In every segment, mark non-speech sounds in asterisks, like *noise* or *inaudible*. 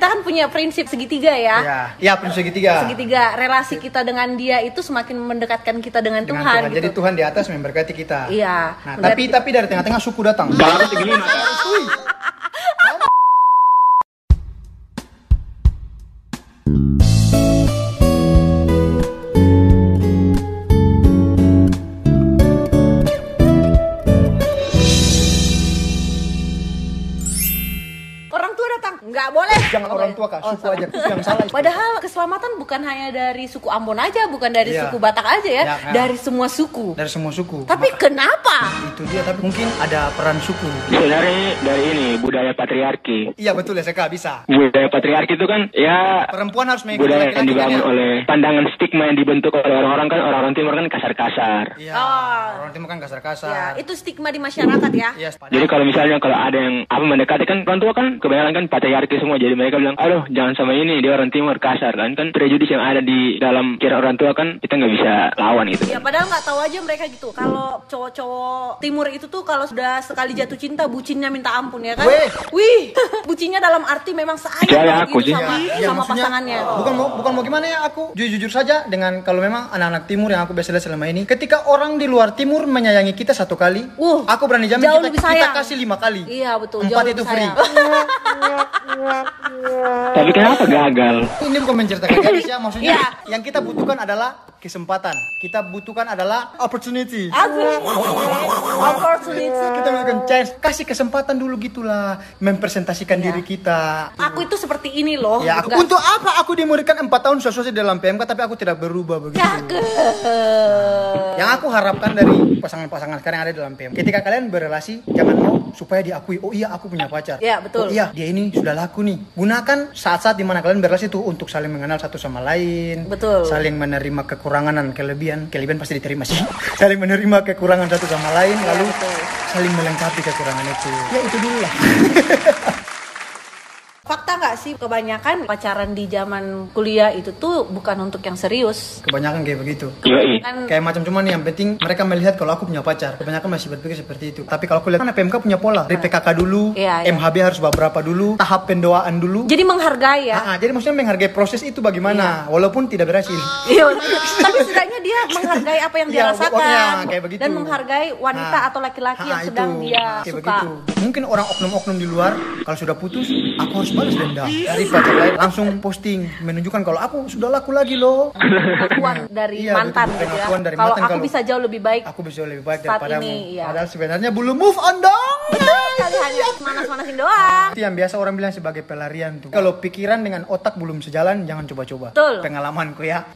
kita kan punya prinsip segitiga ya. Ya, ya prinsip segitiga. Segitiga relasi kita dengan dia itu semakin mendekatkan kita dengan, Dengan Tuhan. Tuhan. gitu. Jadi Tuhan di atas memberkati kita. Iya. Nah, tapi tapi dari tengah-tengah suku datang. Segini Nggak orang tua kak, Oh, suku salah. aja itu yang salah. *laughs* itu. Padahal keselamatan bukan hanya dari suku Ambon aja, bukan dari Iya. suku Batak aja ya, Ya, ya. dari semua suku. dari semua suku. Tapi kenapa? *laughs* itu dia tapi mungkin ada peran suku. sebenarnya dari ini budaya patriarki. Iya betul ya Seka bisa. Budaya patriarki itu kan ya Perempuan harus mengikuti budaya yang kan dibangun ya? oleh pandangan stigma yang dibentuk oleh orang-orang kan orang-orang timur kan kasar-kasar. Iya. Oh. Orang timur kan Ya, kasar-kasar. itu stigma di masyarakat ya. Iya. Jadi kalau misalnya kalau ada yang apa mendekati kan orang tua kan kebanyakan kan patriarki semua jadi mereka bilang aduh jangan sama ini dia orang timur kasar kan kan prejudis yang ada di dalam kira orang tua kan kita nggak bisa lawan gitu. Ya padahal nggak tahu aja mereka gitu. Kalau cowok-cowok timur itu tuh kalau sudah sekali jatuh cinta bucinnya minta ampun ya kan? Weh. Wih, *laughs* bucinnya dalam arti memang sayang banget aku gitu sama, Iya, sama pasangannya. Bukan mau bukan mau gimana ya aku jujur, jujur saja dengan kalau memang anak-anak timur yang aku biasa lihat selama ini, ketika orang di luar timur menyayangi kita satu kali, Uh, aku berani jamin jauh kita, lebih kita kasih lima kali. Iya betul. Empat jauh itu lebih free. sayang. *laughs* Tapi kenapa gagal? Ini bukan menceritakan gadis ya, maksudnya Iya. yang kita butuhkan adalah kesempatan. Kita butuhkan adalah opportunity. Opportunity. Kita butuhkan chance. Kasih kesempatan dulu gitulah mempresentasikan Iya. diri kita. Aku itu seperti ini loh. Ya, aku, untuk apa aku dimuridkan 4 tahun sesuai dalam PMK tapi aku tidak berubah begitu. Cakep. Yang aku harapkan dari pasangan-pasangan sekarang yang ada dalam PM. Ketika kalian berrelasi, jangan mau supaya diakui, oh iya aku punya pacar. Ya, betul. Oh iya, dia ini sudah laku nih. Gunakan saat-saat di mana kalian berrelasi itu untuk saling mengenal satu sama lain. Betul. Saling menerima kekurangan dan kelebihan. Kelebihan pasti diterima sih. saling menerima kekurangan satu sama lain, lalu Ya, betul. saling melengkapi kekurangan itu. Ya itu dulu lah. *laughs* Fakta nggak sih kebanyakan pacaran di zaman kuliah itu tuh bukan untuk yang serius. Kebanyakan kayak begitu. Yoi. Kan Kayak macam cuman yang penting mereka melihat kalau aku punya pacar. Kebanyakan masih berpikir seperti itu. Tapi kalau aku lihat kan PMK punya pola. Dari PKK dulu, Iya, iya. MHB harus beberapa dulu, tahap pendoaan dulu. jadi menghargai ya. Ah, ah, jadi maksudnya menghargai proses itu bagaimana, walaupun tidak berhasil. *laughs* Iya, tapi setidaknya dia menghargai apa yang dia Iya, rasakan kayak begitu. dan menghargai wanita Ah, atau laki-laki ah, yang sedang itu. dia Kayak suka. begitu. Mungkin orang oknum-oknum di luar kalau sudah putus, aku harus balas dendam. Dari pacar lain langsung posting menunjukkan kalau aku sudah laku lagi loh. Pengakuan dari Iya, mantan betul, gitu ya. dari Kalau mantan aku kalau- bisa jauh lebih baik. Aku bisa lebih baik Saat daripadamu. ini, iya. Padahal sebenarnya belum move on dong. Kali hanya manas-manasin doang. Itu yang biasa orang bilang sebagai pelarian tuh. Kalau pikiran dengan otak belum sejalan, jangan coba-coba. Pengalamanku ya.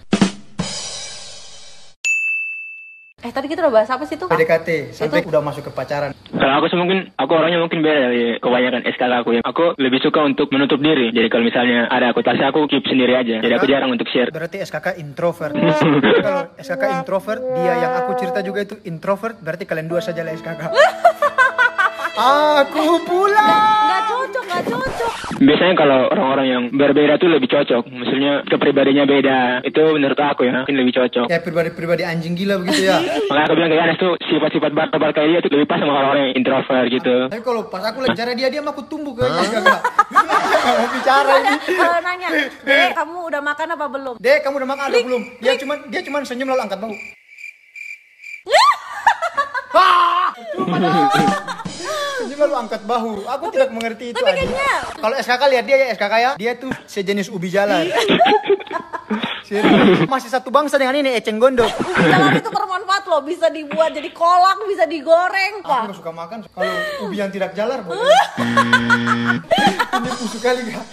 Eh tadi kita udah bahas apa sih tuh? PDKT sampai udah masuk ke pacaran. Kalau aku sih mungkin aku orangnya mungkin beda dari kebanyakan SKK aku ya. Aku lebih suka untuk menutup diri. Jadi kalau misalnya ada aku pasti aku keep sendiri aja. Jadi aku jarang untuk share. Berarti SKK introvert. *laughs* Kalau SKK introvert, dia yang aku cerita juga itu introvert, berarti kalian dua saja lah SKK. *laughs* aku pulang. Nggak cocok, nggak cocok. Biasanya kalau orang-orang yang berbeda tuh lebih cocok. Maksudnya kepribadiannya beda. Itu menurut aku ya mungkin lebih cocok. Kayak pribadi-pribadi anjing gila begitu ya. *laughs* Makanya aku bilang kayak Anas tuh sifat-sifat barbar kayak dia tuh lebih pas sama orang-orang yang introvert gitu. Tapi kalau pas aku lagi bicara dia, dia mah aku tumbuh ke SKK. Nggak mau bicara ini. Kalau nanya, Dek, kamu udah makan apa belum? Dek, kamu udah makan ada belum? Dia cuman dia cuman senyum lalu angkat bahu. Dah. Senyum lalu angkat bahu. Aku tidak mengerti itu. tapi kayaknya- Kalau SKK lihat dia ya SKK ya, dia tuh sejenis ubi jalan. Serius. Masih satu bangsa dengan ini eceng gondok. Ubi jalan itu bermanfaat loh, bisa dibuat jadi kolak, bisa digoreng, Aku Pak. nggak suka makan. Kalau ubi yang tidak jalar. *laughs* Ini busuk kali gak?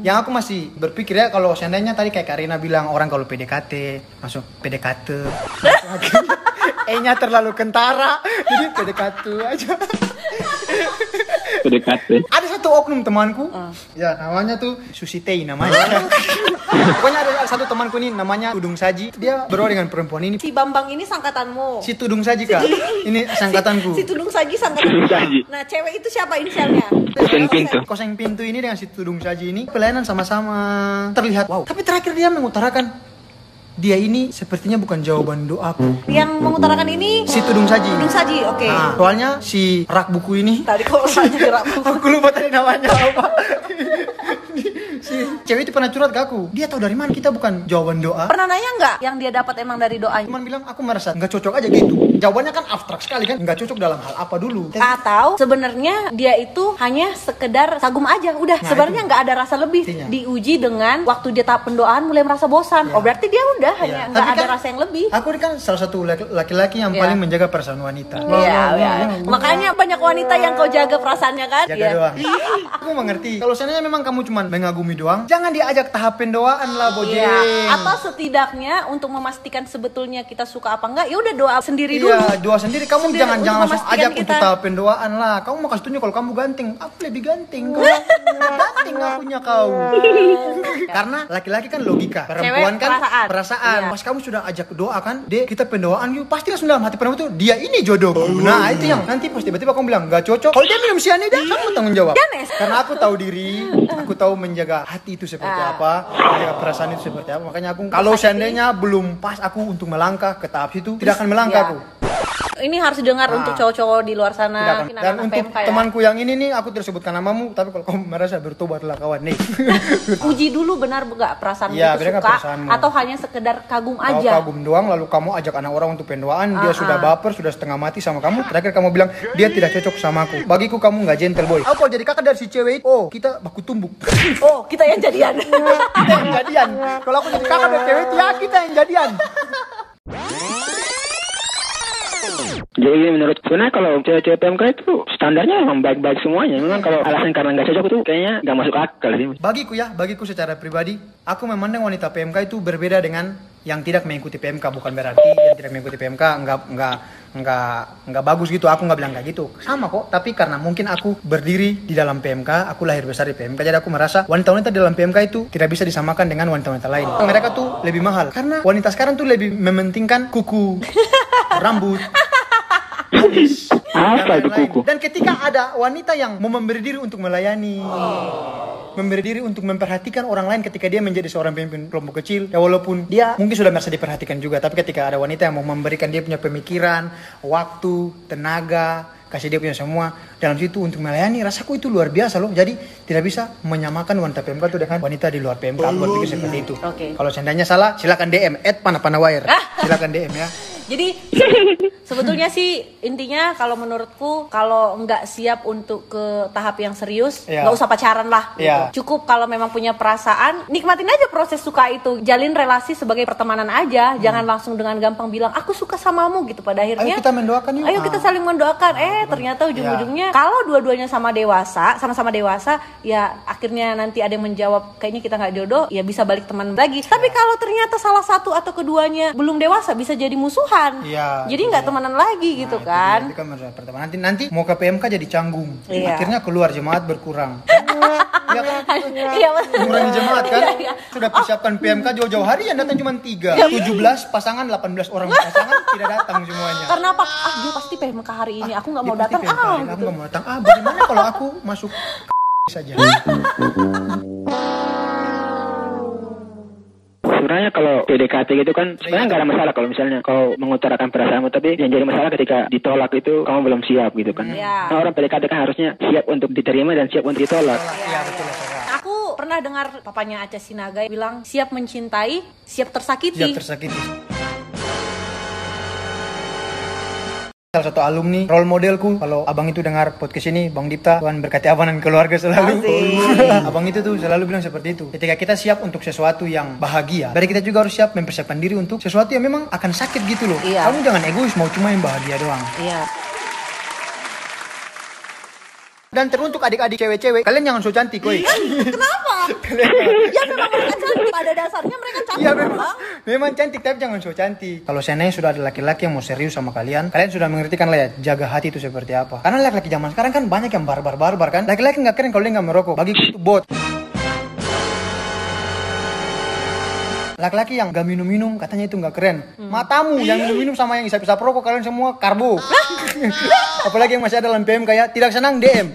Yang aku masih berpikir ya kalau seandainya tadi kayak Karina bilang orang kalau PDKT masuk PDKT *laughs* E-nya terlalu kentara jadi PDKT aja PDKT. ada satu oknum temanku ya namanya tuh Susitei namanya pokoknya ada satu temanku nih namanya Tudung Saji dia berdoa dengan perempuan ini Si Bambang ini sangkatanmu. si Tudung Saji kak ini sangkatanku Si Tudung Saji sangkatan. Tudung Saji. Nah, cewek itu siapa inisialnya? Kusen pintu. Koseng pintu ini dengan si Tudung Saji ini pelayanan sama-sama terlihat wow. Tapi terakhir dia mengutarakan dia ini sepertinya bukan jawaban doaku. Yang mengutarakan ini Si Tudung Saji. Tudung Saji, oke. Nah, soalnya si rak buku ini Tadi kok *laughs* saja gerak. aku lupa tadi namanya apa. *laughs* si cewek itu pernah curhat ke aku dia tahu dari mana kita bukan jawaban doa Pernah nanya nggak yang dia dapat emang dari doanya? cuman bilang aku merasa nggak cocok aja gitu jawabannya kan abstrak sekali kan nggak cocok dalam hal apa dulu Atau sebenarnya dia itu hanya sekedar kagum aja, udah. Nah, sebenarnya nggak ada rasa lebih. Intinya. Diuji dengan waktu dia tahap pendosaan mulai merasa bosan. Ya. Oh berarti dia udah hanya Iya. nggak ada kan rasa yang lebih. aku ini kan salah satu laki- laki-laki yang Iya. paling menjaga perasaan wanita Iya, iya. Makanya banyak wanita yang kau jaga perasaannya kan? jaga Iya. doang aku mengerti kalau seandainya memang kamu cuma mengagumi doang jangan diajak tahap pendoaan lah bojeng Iya. Atau setidaknya untuk memastikan sebetulnya kita suka apa enggak, ya udah doa sendiri dulu. Iya, doa sendiri. Kamu Sendiri, jangan jangan langsung ajak kita- untuk tahap pendoaan lah. Kamu mau kasih tunjuk kalau kamu ganteng. Aku lebih ganteng. Kau ganteng akunya kau. Karena laki-laki kan logika, perempuan Cewek kan perasaan. perasaan. Iya. Pas kamu sudah ajak doa kan, dek kita pendoaan yuk. Pasti langsung dalam hati perempuan itu dia ini jodoh. Nah itu yang nanti pas tiba-tiba kamu bilang nggak cocok. Kalau dia minum cyanida, kamu tanggung jawab. Karena aku tahu diri, aku tahu menjaga hati itu seperti Ah. apa, menjaga perasaan itu seperti apa. Makanya aku kalau seandainya belum pas aku untuk melangkah ke tahap situ, tidak akan melangkah Iya. aku. Ini harus dengar Nah. untuk cowok-cowok di luar Tidak sana. Mungkin Dan untuk PMK ya. temanku yang ini nih, aku tidak sebutkan namamu, tapi kalau kamu merasa bertobatlah kawan nih. *laughs* uji dulu benar enggak perasaan Iya, itu suka perasaanmu? atau hanya sekedar kagum Kau aja. kagum doang, lalu kamu ajak anak orang untuk pendoaan, dia Ah, sudah ah. baper, sudah setengah mati sama kamu. Terakhir kamu bilang dia tidak cocok sama aku. Bagiku kamu nggak gentle boy. Aku kalau jadi kakak dari si cewek, oh kita baku tumbuk. *laughs* Oh, kita yang jadian. kita yang jadian. Kalau aku jadi kakak dari cewek, ya kita yang jadian. *laughs* Jadi menurut sebenarnya kalau cewek-cewek PMK itu standarnya memang baik-baik semuanya. Memang kalau alasan karena nggak cocok itu kayaknya nggak masuk akal sih. Bagiku ya, bagiku secara pribadi, aku memandang wanita PMK itu berbeda dengan yang tidak mengikuti PMK. Bukan berarti yang tidak mengikuti PMK nggak nggak nggak nggak bagus gitu. Aku nggak bilang kayak gitu. Sama kok. Tapi karena mungkin aku berdiri di dalam PMK, aku lahir besar di PMK, jadi aku merasa wanita-wanita di dalam PMK itu tidak bisa disamakan dengan wanita-wanita lain. Mereka tuh lebih mahal karena wanita sekarang tuh lebih mementingkan kuku, *laughs* rambut, Apa dan itu kuku? Dan ketika ada wanita yang mau memberi diri untuk melayani, memberi diri untuk memperhatikan orang lain ketika dia menjadi seorang pemimpin kelompok kecil, ya walaupun dia mungkin sudah merasa diperhatikan juga, tapi ketika ada wanita yang mau memberikan dia punya pemikiran, waktu, tenaga, kasih dia punya semua dalam situ untuk melayani, rasaku itu luar biasa loh. Jadi tidak bisa menyamakan wanita PMK itu dengan wanita di luar PMK. Aku berpikir seperti itu. Oke. Kalau seandainya salah, silakan DM at panapanawair. Silakan DM ya. Jadi *laughs* sebetulnya sih intinya kalau menurutku kalau nggak siap untuk ke tahap yang serius Iya. nggak usah pacaran lah. gitu. Iya. Cukup kalau memang punya perasaan nikmatin aja proses suka itu. Jalin relasi sebagai pertemanan aja. Jangan langsung dengan gampang bilang aku suka samamu gitu pada akhirnya. Ayo kita mendoakan yuk. Ayo kita Ah. saling mendoakan. Eh ternyata ujung-ujungnya kalau dua-duanya sama dewasa, sama-sama dewasa, ya akhirnya nanti ada yang menjawab kayaknya kita nggak jodoh, ya bisa balik teman lagi. Tapi kalau ternyata salah satu atau keduanya belum dewasa, bisa jadi musuhan. Iya, Jadi nggak temenan lagi gitu Nah, itu kan. dia, itu kan pertama. Nanti nanti mau ke PMK jadi canggung. Iya. Akhirnya keluar jemaat berkurang. *laughs* Iya kan? Iya. Mengurangi jemaat kan? Iya, iya. Sudah persiapkan PMK jauh-jauh hari yang datang cuma tiga. 17 pasangan, 18 orang pasangan *laughs* tidak datang semuanya. Karena apa? Ah dia pasti PMK hari ini. Aku nggak mau datang. Ah hari, gitu. Aku nggak mau datang. Ah bagaimana kalau aku masuk *laughs* saja? Sebenarnya kalau PDKT gitu kan sebenarnya nggak ada masalah kalau misalnya kau mengutarakan perasaanmu tapi yang jadi masalah ketika ditolak itu kamu belum siap gitu kan. Iya. Nah, orang PDKT kan harusnya siap untuk diterima dan siap untuk ditolak. Iya betul Sarah. Aku pernah dengar papanya Aca Sinaga bilang siap mencintai, siap tersakiti. Siap tersakiti. Salah satu alumni role modelku kalau abang itu dengar podcast ini Bang Dipta Tuhan berkati abang dan keluarga selalu *laughs* abang itu tuh selalu bilang seperti itu ketika kita siap untuk sesuatu yang bahagia berarti kita juga harus siap mempersiapkan diri untuk sesuatu yang memang akan sakit gitu loh Iya. kamu jangan egois mau cuma yang bahagia doang Iya. dan teruntuk adik-adik cewek-cewek kalian jangan so cantik koi Kenapa? *laughs* ya memang mereka cantik. Pada dasarnya mereka cantik. Iya memang, Bang. Memang cantik tapi jangan so cantik. Kalau seandainya sudah ada laki-laki yang mau serius sama kalian, kalian sudah mengerti kan lah ya jaga hati itu seperti apa. Karena laki-laki zaman sekarang kan banyak yang barbar-barbar kan. Laki-laki nggak keren kalau dia nggak merokok. Bagi itu bot. Laki-laki yang gak minum-minum katanya itu nggak keren. Matamu yang minum-minum sama yang isap-isap rokok kalian semua karbo. *laughs* Apalagi yang masih ada dalam PM kayak tidak senang DM.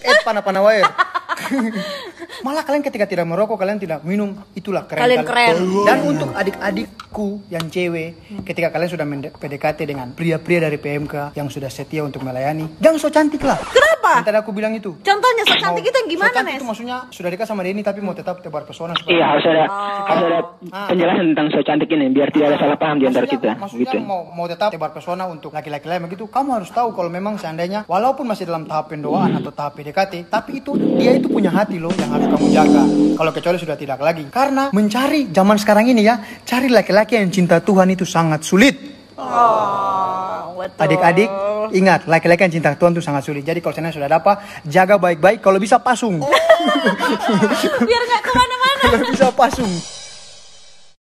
Eh panah-panah wire. *laughs* Malah kalian ketika tidak merokok, kalian tidak minum, itulah keren. Kalian kali. keren. Dan untuk adik-adikku yang cewek, ketika kalian sudah PDKT dengan pria-pria dari PMK yang sudah setia untuk melayani, jangan so cantik lah. Kenapa? Yang tadi aku bilang itu. Contohnya so cantik itu yang gimana, so cantik Nes? itu maksudnya sudah dekat sama Denny tapi mau tetap tebar pesona Iya harus ada Oh. harus ada Ah. penjelasan tentang so cantik ini biar tidak ada salah paham di antara kita. Maksudnya Gitu. mau mau tetap tebar pesona untuk laki-laki lain begitu, kamu harus tahu kalau memang seandainya walaupun masih dalam tahap pendoaan atau tahap PDKT, tapi itu dia itu punya hati loh yang harus kamu jaga. Kalau kecuali sudah tidak lagi. Karena mencari zaman sekarang ini ya, cari laki-laki yang cinta Tuhan itu sangat sulit. Oh. Adik-adik, ingat laki-laki yang cinta Tuhan itu sangat sulit. Jadi kalau seandainya sudah dapat, jaga baik-baik. Kalau bisa pasung, Biar nggak ke mana-mana. *laughs* kalau bisa pasung.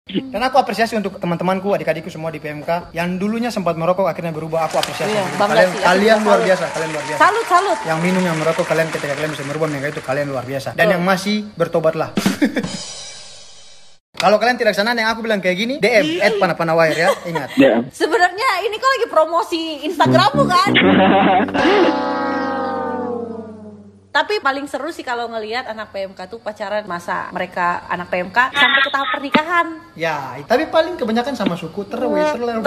Dan aku apresiasi untuk teman-temanku, adik-adikku semua di PMK yang dulunya sempat merokok akhirnya berubah. Aku apresiasi. Iya, kalian sih. Kalian luar salut. biasa, kalian luar biasa. Salut, salut. Yang minum yang merokok kalian ketika kalian bisa merubah mereka itu kalian luar biasa. Dan yang masih bertobatlah. *laughs* Kalau kalian tidak sana yang aku bilang kayak gini, DM at panapanawair ya, ingat. *laughs* Ya. Sebenarnya ini kok lagi promosi Instagrammu kan? *laughs* Tapi paling seru sih kalau ngelihat anak PMK tuh pacaran masa mereka anak PMK sampai ke tahap pernikahan. Ya, tapi paling kebanyakan sama suku terwe, terlewe,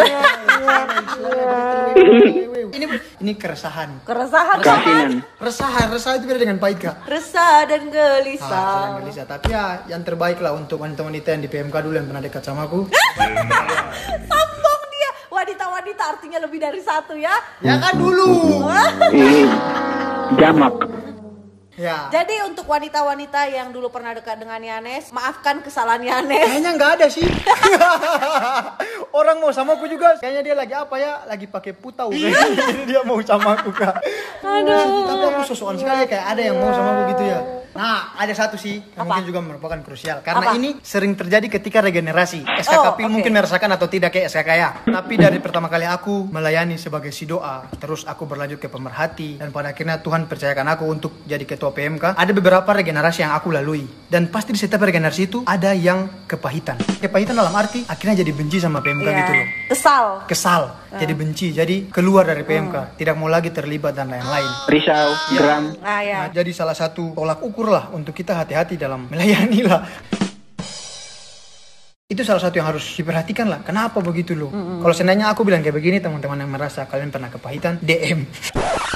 Ini ini keresahan. Keresahan Keasinan. kan? Resahan, resah itu beda dengan pahit kak. Resah dan Ah, gelisah. sedang gelisah. Tapi ya yang terbaik lah untuk wanita-wanita yang di PMK dulu yang pernah dekat sama aku. *laughs* Sombong dia. Wanita-wanita artinya lebih dari satu ya. ya kan dulu. Jamak. Ya. Jadi untuk wanita-wanita yang dulu pernah dekat dengan Yanes, maafkan kesalahan Yanes. Kayaknya nggak ada sih. *laughs* Orang mau sama aku juga. Kayaknya dia lagi apa ya? Lagi pakai putau. Jadi *laughs* dia mau sama aku kak. Aduh. Tapi aku sosokan sekali ya, kayak ada yang mau sama aku gitu ya. Nah, ada satu sih yang Apa? mungkin juga merupakan krusial. Karena Apa? ini sering terjadi ketika regenerasi. SKK Oh, oke. mungkin merasakan atau tidak kayak SKK ya. Tapi dari pertama kali aku melayani sebagai si doa, terus aku berlanjut ke pemerhati, dan pada akhirnya Tuhan percayakan aku untuk jadi ketua PMK. Ada beberapa regenerasi yang aku lalui. Dan pasti di setiap regenerasi itu ada yang kepahitan. Kepahitan dalam arti akhirnya jadi benci sama PMK Iya. gitu loh. Kesal. Kesal, jadi benci, jadi keluar dari PMK, tidak mau lagi terlibat dan lain-lain. Risau, geram. Ah ya. Nah, jadi salah satu tolak ukur lah untuk kita hati-hati dalam melayani lah. Itu salah satu yang harus diperhatikan lah. Kenapa begitu loh? Kalau seandainya aku bilang kayak begini, teman-teman yang merasa kalian pernah kepahitan, DM.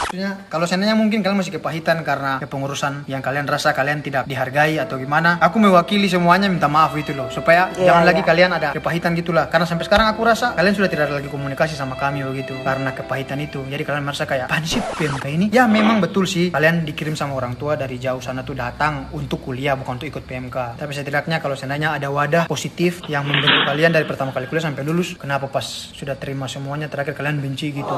Maksudnya, kalau seandainya mungkin kalian masih kepahitan karena kepengurusan yang kalian rasa kalian tidak dihargai atau gimana, aku mewakili semuanya minta maaf itu loh. Supaya Iya, jangan iya. lagi kalian ada kepahitan gitulah. Karena sampai sekarang aku rasa kalian sudah tidak ada lagi komunikasi sama kami begitu karena kepahitan itu. Jadi kalian merasa kayak apaan sih PMK ini? Ya memang betul sih kalian dikirim sama orang tua dari jauh sana tuh datang untuk kuliah bukan untuk ikut PMK. Tapi setidaknya kalau seandainya ada wadah positif yang membentuk kalian dari pertama kali kuliah sampai lulus, kenapa pas sudah terima semuanya terakhir kalian benci gitu?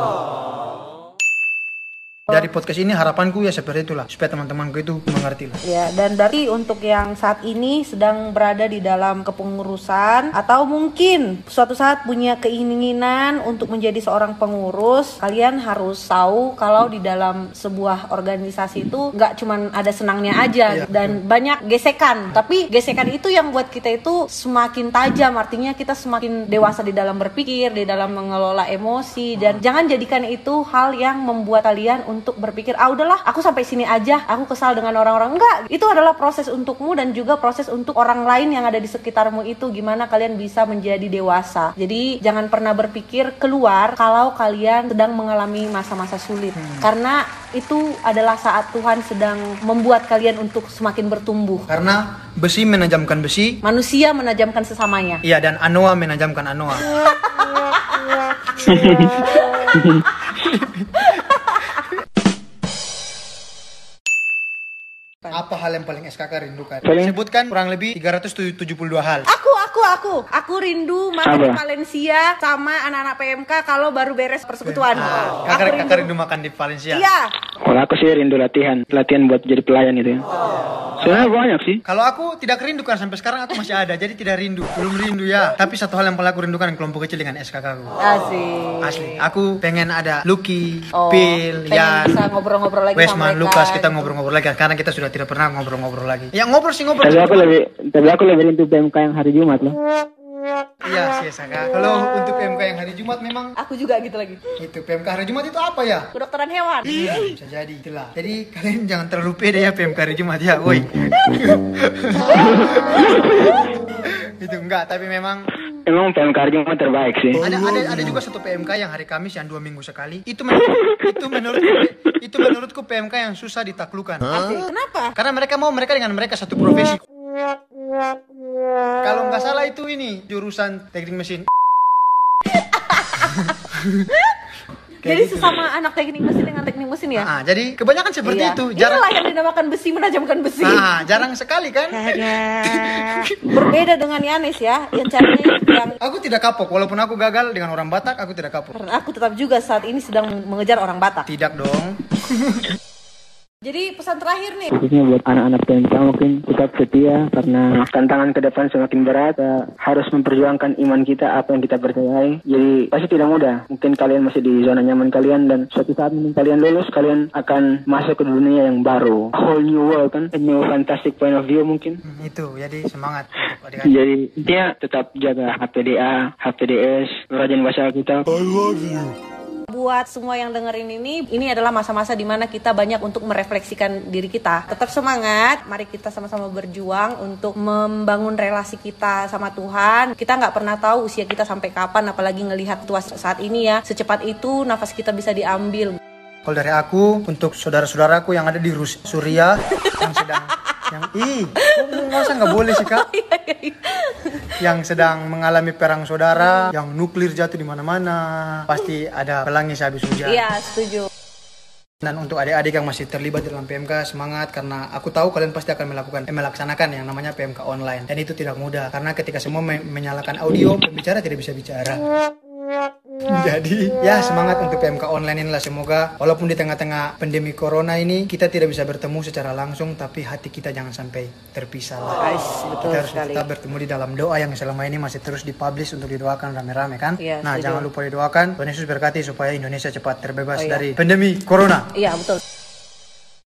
Dari podcast ini harapanku ya seperti itulah supaya teman-temanku itu mengerti lah. Ya, dan berarti untuk yang saat ini sedang berada di dalam kepengurusan atau mungkin suatu saat punya keinginan untuk menjadi seorang pengurus, kalian harus tahu kalau di dalam sebuah organisasi itu nggak cuman ada senangnya aja Iya, dan banyak gesekan. Tapi gesekan itu yang buat kita itu semakin tajam, artinya kita semakin dewasa di dalam berpikir, di dalam mengelola emosi dan jangan jadikan itu hal yang membuat kalian untuk berpikir ah udahlah aku sampai sini aja aku kesal dengan orang-orang. Enggak itu adalah proses untukmu dan juga proses untuk orang lain yang ada di sekitarmu itu gimana kalian bisa menjadi dewasa. Jadi jangan pernah berpikir keluar kalau kalian sedang mengalami masa-masa sulit. Karena itu adalah saat Tuhan sedang membuat kalian untuk semakin bertumbuh. Karena besi menajamkan besi, manusia menajamkan sesamanya. Iya dan anoa menajamkan anoa. *laughs* *laughs* Apa hal yang paling SKK rindukan? Paling- Sebutkan kurang lebih 372 hal. Aku, aku, aku, aku rindu makan di? Valencia sama anak-anak PMK kalau baru beres persekutuan. Ah, aku kakak, rindu. kakak rindu makan di Valencia. Iya. Kalau aku sih rindu latihan, latihan buat jadi pelayan itu ya. Sebenarnya banyak sih. Kalau aku tidak rindukan sampai sekarang aku masih ada, jadi tidak rindu. Belum rindu ya. Tapi satu hal yang paling aku rindukan kelompok kecil dengan SKK aku. Asik. Asli, aku pengen ada Lucky, Oh, Pil, pengen Yan, bisa ngobrol-ngobrol lagi sama Westman, mereka. Lukas, kita ngobrol-ngobrol lagi karena kita sudah tidak pernah ngobrol-ngobrol lagi. Ya ngobrol sih ngobrol. Tapi aku lebih, tapi aku lebih rindu BMK yang hari Jumat loh. Iya, siasa kak. Kalau untuk PMK yang hari Jumat memang Aku juga gitu lagi. itu PMK hari Jumat itu apa ya? Kedokteran hewan. Bisa jadi itulah. Jadi kalian jangan terlalu pede ya PMK hari Jumat ya, woi. *laughs* itu enggak, tapi memang Emang PMK hari Jumat terbaik sih. ada ada ada juga satu PMK yang hari Kamis yang dua minggu sekali. Itu men- itu menurut itu menurutku PMK yang susah ditaklukkan. Asik. Kenapa? Karena mereka mau mereka dengan mereka satu profesi. Kalau nggak salah itu ini jurusan teknik mesin. *laughs* Kayak Jadi gitu. sesama anak teknik mesin dengan teknik mesin ya? Ah, jadi kebanyakan seperti Iya. itu. Jarang Inilah yang dinamakan besi menajamkan besi. Ah, jarang sekali kan? *laughs* Berbeda dengan Yanis ya, yang caranya yang Aku tidak kapok walaupun aku gagal dengan orang Batak, aku tidak kapok. karena aku tetap juga saat ini sedang mengejar orang Batak. Tidak dong. *laughs* Jadi pesan terakhir nih, khususnya buat anak-anak PMK mungkin tetap setia karena tantangan ke depan semakin berat. Kita harus memperjuangkan iman kita apa yang kita percayai. Jadi pasti tidak mudah. Mungkin kalian masih di zona nyaman kalian dan suatu saat mungkin kalian lulus kalian akan masuk ke dunia yang baru. A whole new world kan? A new fantastic point of view mungkin. Hmm, itu, jadi semangat jadi intinya tetap jaga HPDA, HPDS, rajin baca kita. Buat semua yang dengerin ini, ini adalah masa-masa di mana kita banyak untuk merefleksikan diri kita. Tetap semangat, mari kita sama-sama berjuang untuk membangun relasi kita sama Tuhan. Kita nggak pernah tahu usia kita sampai kapan, apalagi ngelihat tua saat ini ya. Secepat itu nafas kita bisa diambil. Kalau dari aku, untuk saudara-saudaraku yang ada di Rus Suria yang sedang yang ih, kok nggak boleh sih kak? *laughs* yang sedang mengalami perang saudara, yang nuklir jatuh di mana-mana, pasti ada pelangi sehabis hujan. Iya, setuju. Dan untuk adik-adik yang masih terlibat dalam PMK semangat karena aku tahu kalian pasti akan melakukan eh, melaksanakan yang namanya PMK online dan itu tidak mudah karena ketika semua me- menyalakan audio pembicara tidak bisa bicara. Jadi ya semangat untuk PMK online inilah semoga walaupun di tengah-tengah pandemi corona ini kita tidak bisa bertemu secara langsung tapi hati kita jangan sampai terpisah lah. Betul kita harus sekali. tetap bertemu di dalam doa yang selama ini masih terus dipublish untuk didoakan rame-rame kan. Iya, nah setuju. jangan lupa didoakan Tuhan Yesus berkati supaya Indonesia cepat terbebas Oh, iya. dari pandemi corona. Iya betul.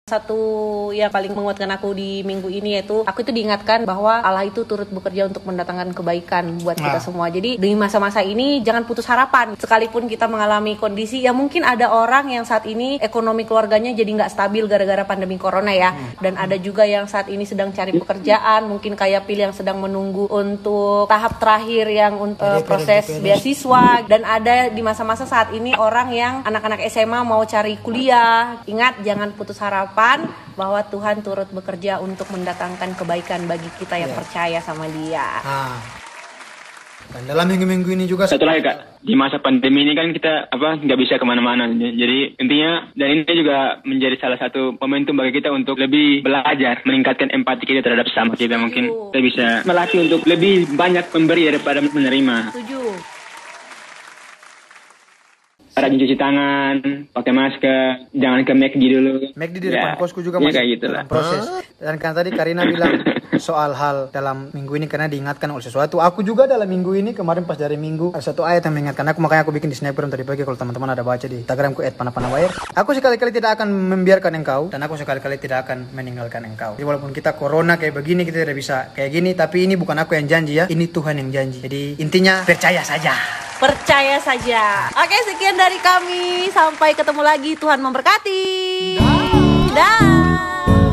Satu yang paling menguatkan aku di minggu ini yaitu aku itu diingatkan bahwa Allah itu turut bekerja untuk mendatangkan kebaikan buat kita Nah. semua. Jadi di masa-masa ini jangan putus harapan. Sekalipun kita mengalami kondisi ya mungkin ada orang yang saat ini ekonomi keluarganya jadi nggak stabil gara-gara pandemi corona ya. Dan ada juga yang saat ini sedang cari pekerjaan, mungkin kayak pilih yang sedang menunggu untuk tahap terakhir yang untuk PDP, proses beasiswa dan ada di masa-masa saat ini orang yang anak-anak SMA mau cari kuliah. Ingat jangan putus harapan bahwa Tuhan turut bekerja untuk mendatangkan kebaikan bagi kita yang percaya sama Dia. Nah, dan dalam minggu-minggu ini juga Satu lagi kak, di masa pandemi ini kan kita apa nggak bisa ke mana-mana. Jadi intinya dan ini juga menjadi salah satu momentum bagi kita untuk lebih belajar, meningkatkan empati kita terhadap sama kita. Mungkin kita bisa melatih untuk lebih banyak memberi daripada menerima. Setuju. Rajin cuci tangan, pakai masker, jangan ke McD dulu. McD di depan Ya, kosku juga ya masih kayak gitu lah. proses. Dan kan tadi Karina bilang *laughs* soal hal dalam minggu ini karena diingatkan oleh sesuatu. Aku juga dalam minggu ini kemarin pas dari minggu ada satu ayat yang mengingatkan aku makanya aku bikin di snapgram tadi pagi kalau teman-teman ada baca di Instagramku @panapanawair. Aku sekali-kali tidak akan membiarkan engkau dan aku sekali-kali tidak akan meninggalkan engkau. Jadi walaupun kita corona kayak begini kita tidak bisa kayak gini tapi ini bukan aku yang janji ya, ini Tuhan yang janji. Jadi intinya percaya saja. Percaya saja. Oke, sekian dari kami. Sampai ketemu lagi. Tuhan memberkati. Dah.